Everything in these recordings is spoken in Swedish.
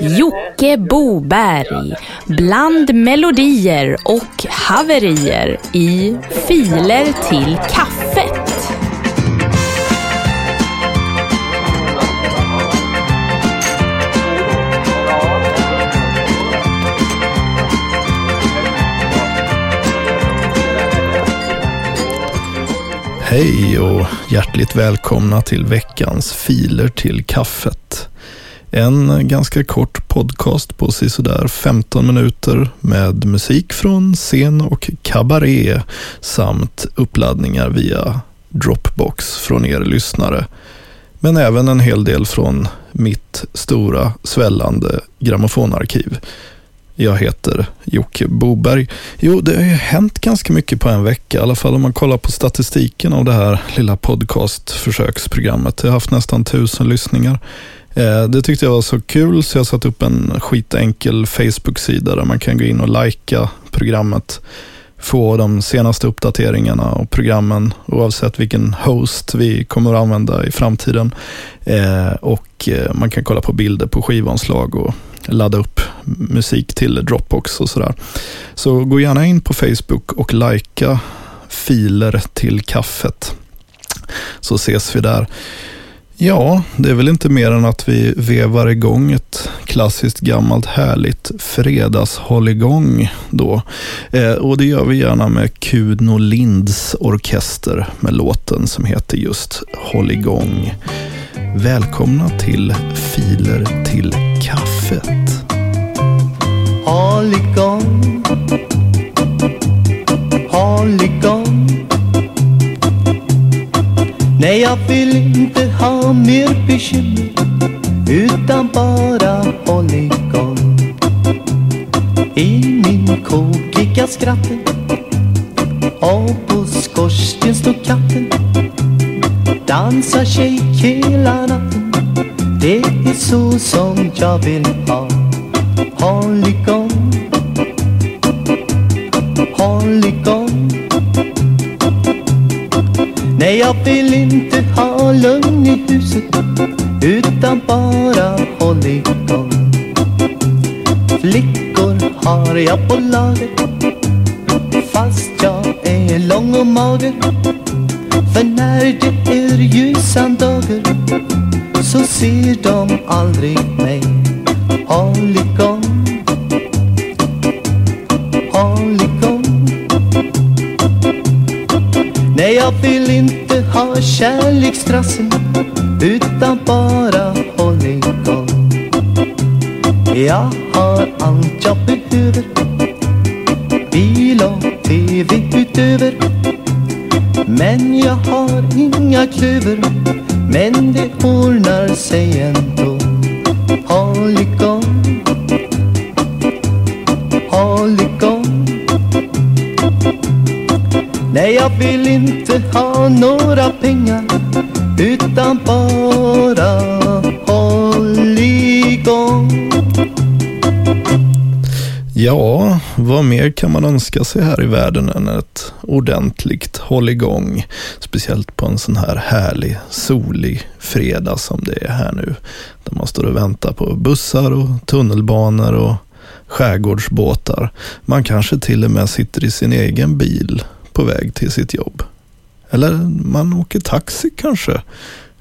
Jocke Boberg bland melodier och haverier i Filer till kaffet. Hej och hjärtligt välkomna till veckans Filer till kaffet. En ganska kort podcast på sådär 15 minuter med musik från scen och kabaré samt uppladdningar via Dropbox från er lyssnare. Men även en hel del från mitt stora svällande grammofonarkiv. Jag heter Jocke Boberg. Jo, det har ju hänt ganska mycket på en vecka, i alla fall om man kollar på statistiken av det här lilla podcastförsöksprogrammet. Jag har haft nästan tusen lyssningar. Eh, det tyckte jag var så kul så jag satte upp en skitenkel Facebook-sida där man kan gå in och likea programmet. Få de senaste uppdateringarna och programmen oavsett vilken host vi kommer att använda i framtiden. Eh, och eh, man kan kolla på bilder på skivanslag och ladda upp musik till Dropbox och sådär. Så gå gärna in på Facebook och likea filer till kaffet. Så ses vi där. Ja, det är väl inte mer än att vi vevar igång ett klassiskt gammalt härligt fredagshålligång då. Eh, och det gör vi gärna med Kuno Linds orkester med låten som heter just Hålligång. Välkomna till Filer till kaffet. Hålligång Hålligång Nej, jag vill inte ha mer bekymmer utan bara hålligång I min kokiga skratten och på skorsten står katten. Dansar tjej hela natten Det är så som jag vill ha. Håll igång Nej, jag vill inte ha kärlekstrassel utan bara hålligång Jag har allt jag behöver. Bil och tv utöver. Men jag har inga klöver Men det ordnar sig ändå. Jag vill inte ha några pengar Utan bara håll igång Ja, vad mer kan man önska sig här i världen än ett ordentligt hålligång? Speciellt på en sån här härlig, solig fredag som det är här nu. Där man står och väntar på bussar och tunnelbanor och skärgårdsbåtar. Man kanske till och med sitter i sin egen bil på väg till sitt jobb. Eller man åker taxi kanske.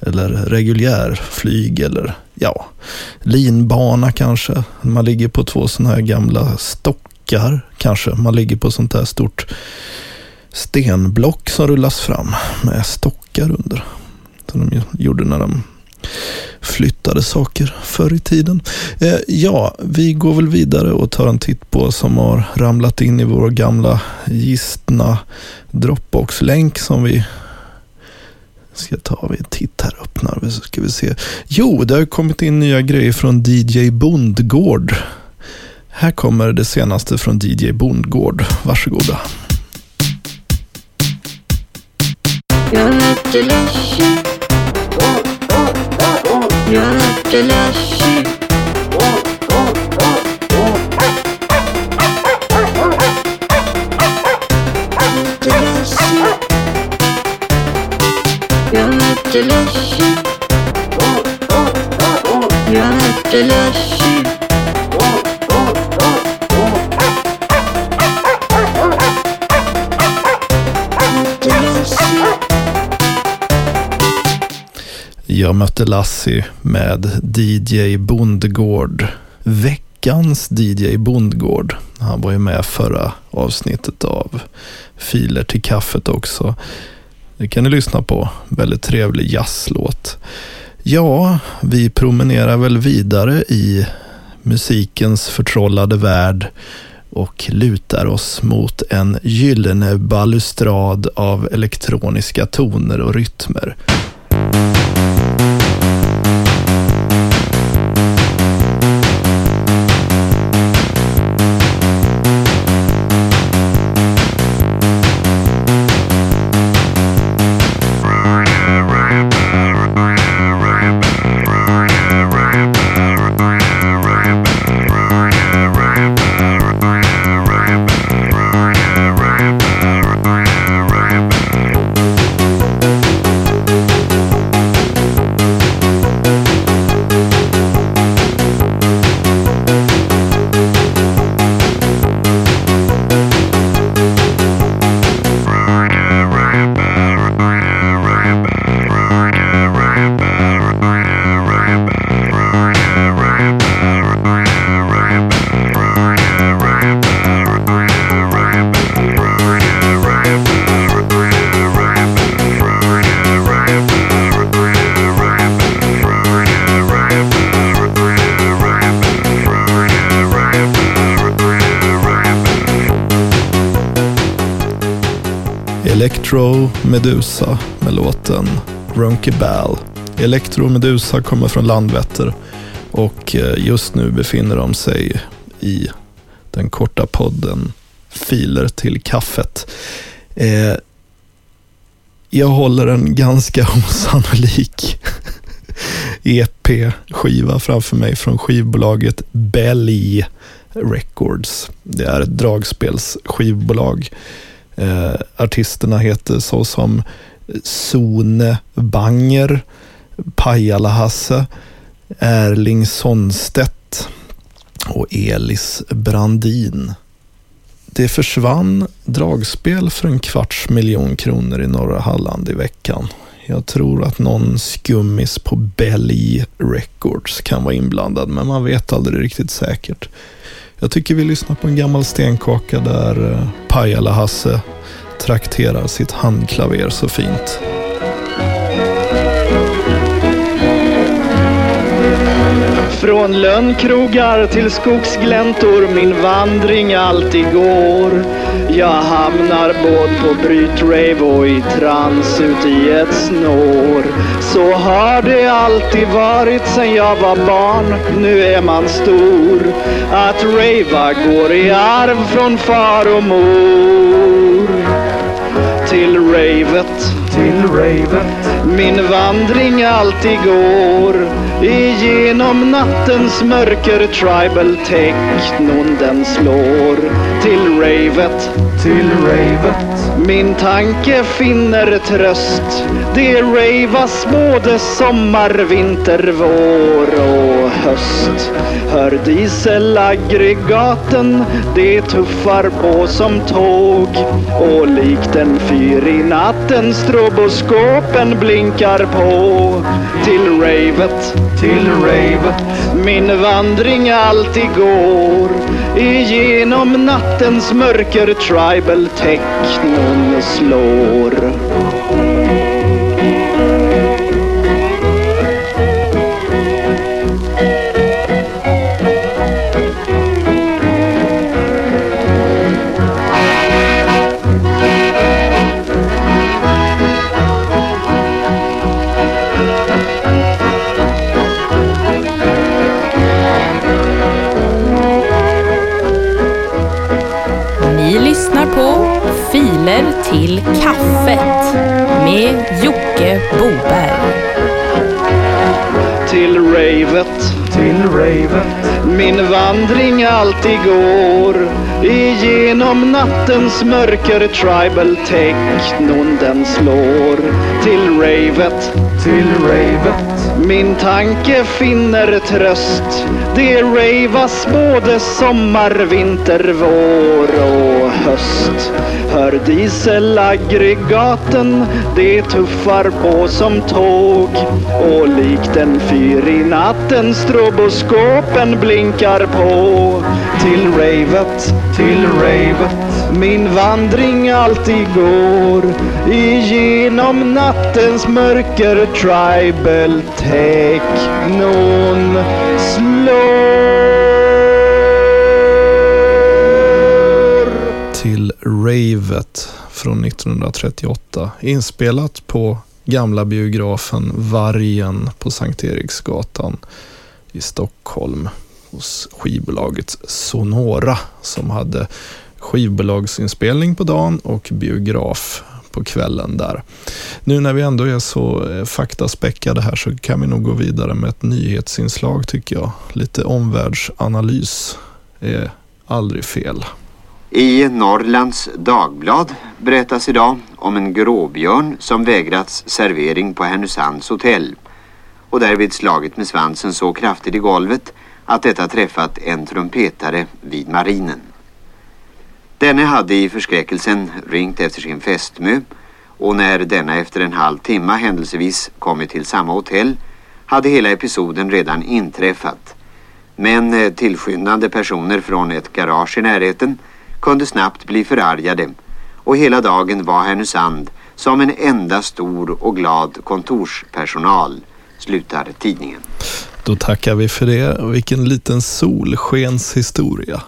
Eller reguljärflyg eller ja, linbana kanske. Man ligger på två sådana här gamla stockar kanske. Man ligger på sånt här stort stenblock som rullas fram med stockar under. Som de gjorde när de flyttade saker förr i tiden. Eh, ja, vi går väl vidare och tar en titt på som har ramlat in i vår gamla gistna Dropbox-länk som vi ska ta vi en titt här, öppnar vi så ska vi se. Jo, det har kommit in nya grejer från DJ Bondgård. Här kommer det senaste från DJ Bondgård. Varsågoda. Jag är inte ledsen. Jag är inte ledsen. Jag mötte Lassie med DJ Bondgård. Veckans DJ Bondgård. Han var ju med förra avsnittet av Filer till kaffet också. Det kan ni lyssna på. Väldigt trevlig jazzlåt. Ja, vi promenerar väl vidare i musikens förtrollade värld och lutar oss mot en gyllene balustrad av elektroniska toner och rytmer. Medusa med låten Ronky Ball. Electro Medusa kommer från Landvetter och eh, just nu befinner de sig i den korta podden Filer till kaffet. Eh, jag håller en ganska osannolik EP-skiva framför mig från skivbolaget Belly Records. Det är ett dragspelsskivbolag. Eh, artisterna heter så som Sone Banger, Pajala-Hasse, Erling Sonstedt och Elis Brandin. Det försvann dragspel för en kvarts miljon kronor i norra Halland i veckan. Jag tror att någon skummis på Belly e Records kan vara inblandad, men man vet aldrig riktigt säkert. Jag tycker vi lyssnar på en gammal stenkaka där eh, Pajala-Hasse trakterar sitt handklaver så fint. Från lönnkrogar till skogsgläntor min vandring alltid går. Jag hamnar både på brytrave och i trans ut i ett snår. Så har det alltid varit sen jag var barn, nu är man stor. Att rava går i arv från far och mor. Till ravet, till ravet. Min vandring alltid går igenom nattens mörker tribal technon den slår till ravet, till ravet. Min tanke finner tröst. Det ravas både sommar, vinter, vår och höst. Hör dieselaggregaten, det tuffar på som tåg. Och likt en fyr i natten stroboskopen blinkar på. Till ravet, till ravet. Min vandring alltid går igenom nattens mörker tribal technon slår. Min vandring alltid går Igenom nattens mörker. Tribal technon den slår Till ravet, till ravet. Min tanke finner tröst. Det ravas både sommar, vinter, vår och höst Hör dieselaggregaten, det tuffar på som tåg. Och likt en fyr i natten stroboskopen blinkar på. Till ravet, till ravet min vandring alltid går. Igenom nattens mörker tribal technon slår Ravet från 1938. Inspelat på gamla biografen Vargen på Sankt Eriksgatan i Stockholm hos skivbolaget Sonora som hade skivbolagsinspelning på dagen och biograf på kvällen där. Nu när vi ändå är så eh, faktaspäckade här så kan vi nog gå vidare med ett nyhetsinslag tycker jag. Lite omvärldsanalys är aldrig fel. I Norrlands Dagblad berättas idag om en gråbjörn som vägrats servering på Härnösands hotell och därvid slagit med svansen så kraftigt i golvet att detta träffat en trumpetare vid marinen. Denne hade i förskräckelsen ringt efter sin fästmö och när denna efter en halv timme händelsevis kommit till samma hotell hade hela episoden redan inträffat. Men eh, tillskyndande personer från ett garage i närheten kunde snabbt bli förargade och hela dagen var Härnösand som en enda stor och glad kontorspersonal, slutar tidningen. Då tackar vi för det. Vilken liten solskenshistoria.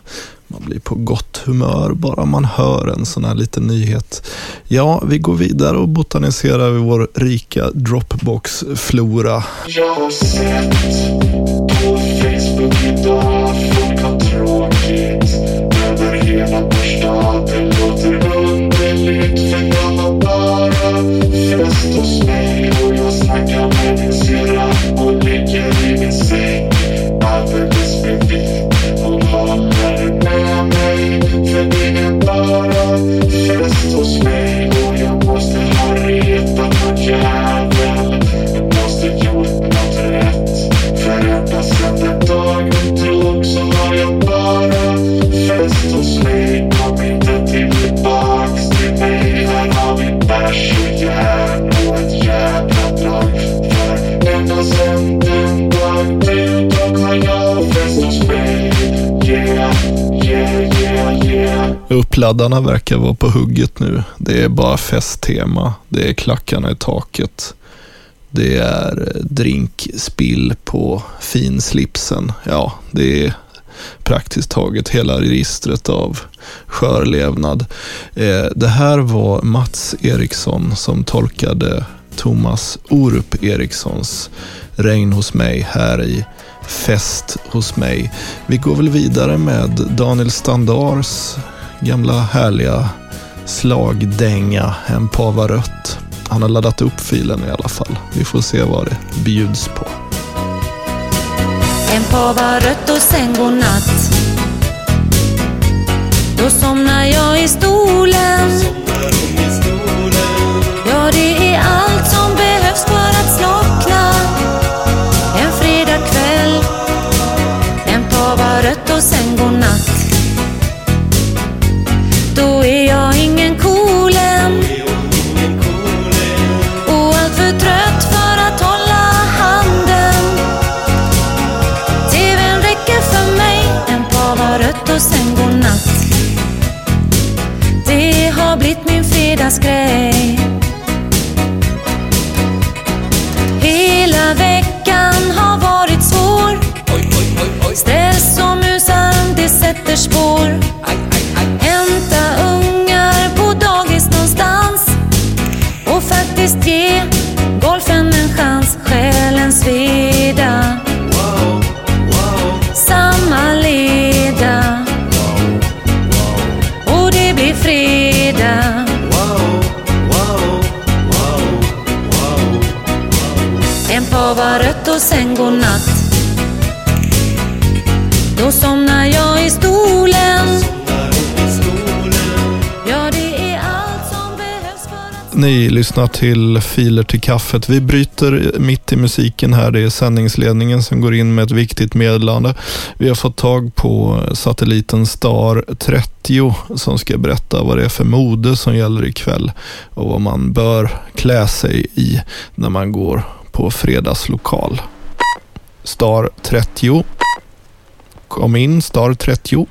Man blir på gott humör bara man hör en sån här liten nyhet. Ja, vi går vidare och botaniserar i vår rika Dropbox-flora. Jag har sett på Facebook idag folk har tråkigt över hela första. Det låter underligt för jag var bara fest hos mig och jag snackar med min syrra och ligger i min säng Kladdarna verkar vara på hugget nu. Det är bara festtema. Det är klackarna i taket. Det är eh, drinkspill på finslipsen. Ja, det är praktiskt taget hela registret av skörlevnad. Eh, det här var Mats Eriksson som tolkade Thomas Orup Erikssons Regn hos mig här i Fest hos mig. Vi går väl vidare med Daniel Standars gamla härliga slagdänga En pava rött. Han har laddat upp filen i alla fall. Vi får se vad det bjuds på. En pava rött och sen godnatt. Då somnar jag i stolen. Ja, det är allt som min fredagsgrej. Hela veckan har varit svår. Stress och musar, det sätter spår. Hämta ungar på dagis någonstans och faktiskt ge golfen en chans. Själen sveda samma leda sova rött och sen godnatt. Då somnar jag i stolen. Ja, det är allt som behövs för att Ni lyssnar till Filer till kaffet. Vi bryter mitt i musiken här. Det är sändningsledningen som går in med ett viktigt meddelande. Vi har fått tag på satelliten Star 30 som ska berätta vad det är för mode som gäller ikväll och vad man bör klä sig i när man går på fredagslokal. Star 30. Kom in, Star 30.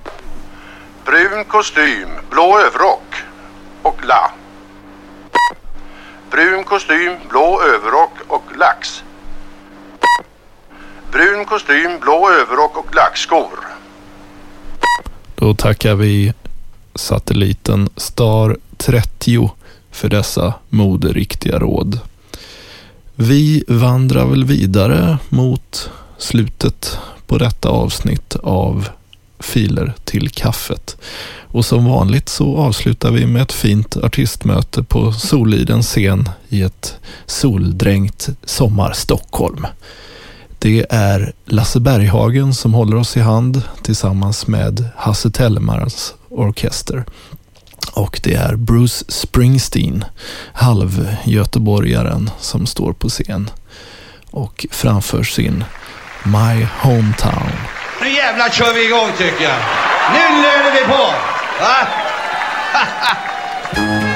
Brun kostym, blå överrock och la. Brun kostym, blå överrock och lax. Brun kostym, blå överrock och lackskor. Då tackar vi satelliten Star 30 för dessa moderiktiga råd. Vi vandrar väl vidare mot slutet på detta avsnitt av Filer till kaffet. Och som vanligt så avslutar vi med ett fint artistmöte på Solidens scen i ett soldränkt sommar-Stockholm. Det är Lasse Berghagen som håller oss i hand tillsammans med Hasse Tellemars orkester. Och det är Bruce Springsteen, halvgöteborgaren, som står på scen och framför sin My Hometown. Nu jävlar kör vi igång tycker jag. Nu löner vi på! Va?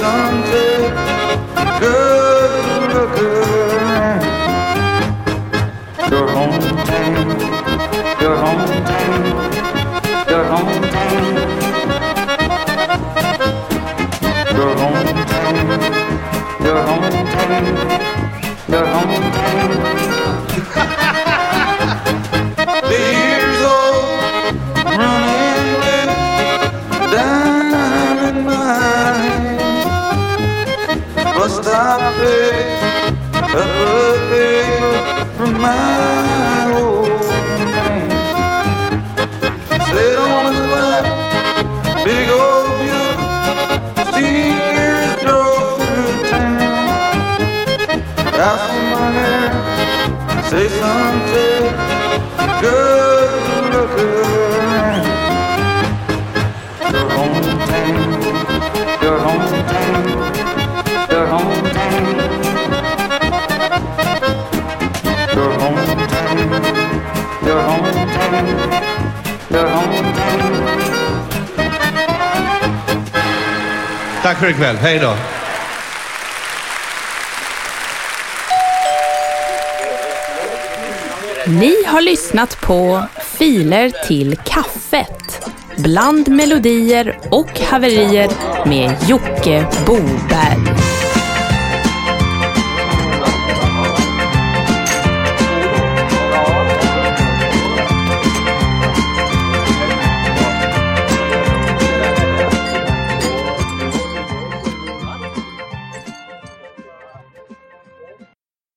some Stayed on his lap, big old Buick, steers drove through town. Got some money, say something good Tack för ikväll. Hej då. Ni har lyssnat på Filer till kaffet. Bland melodier och haverier med Jocke Boberg.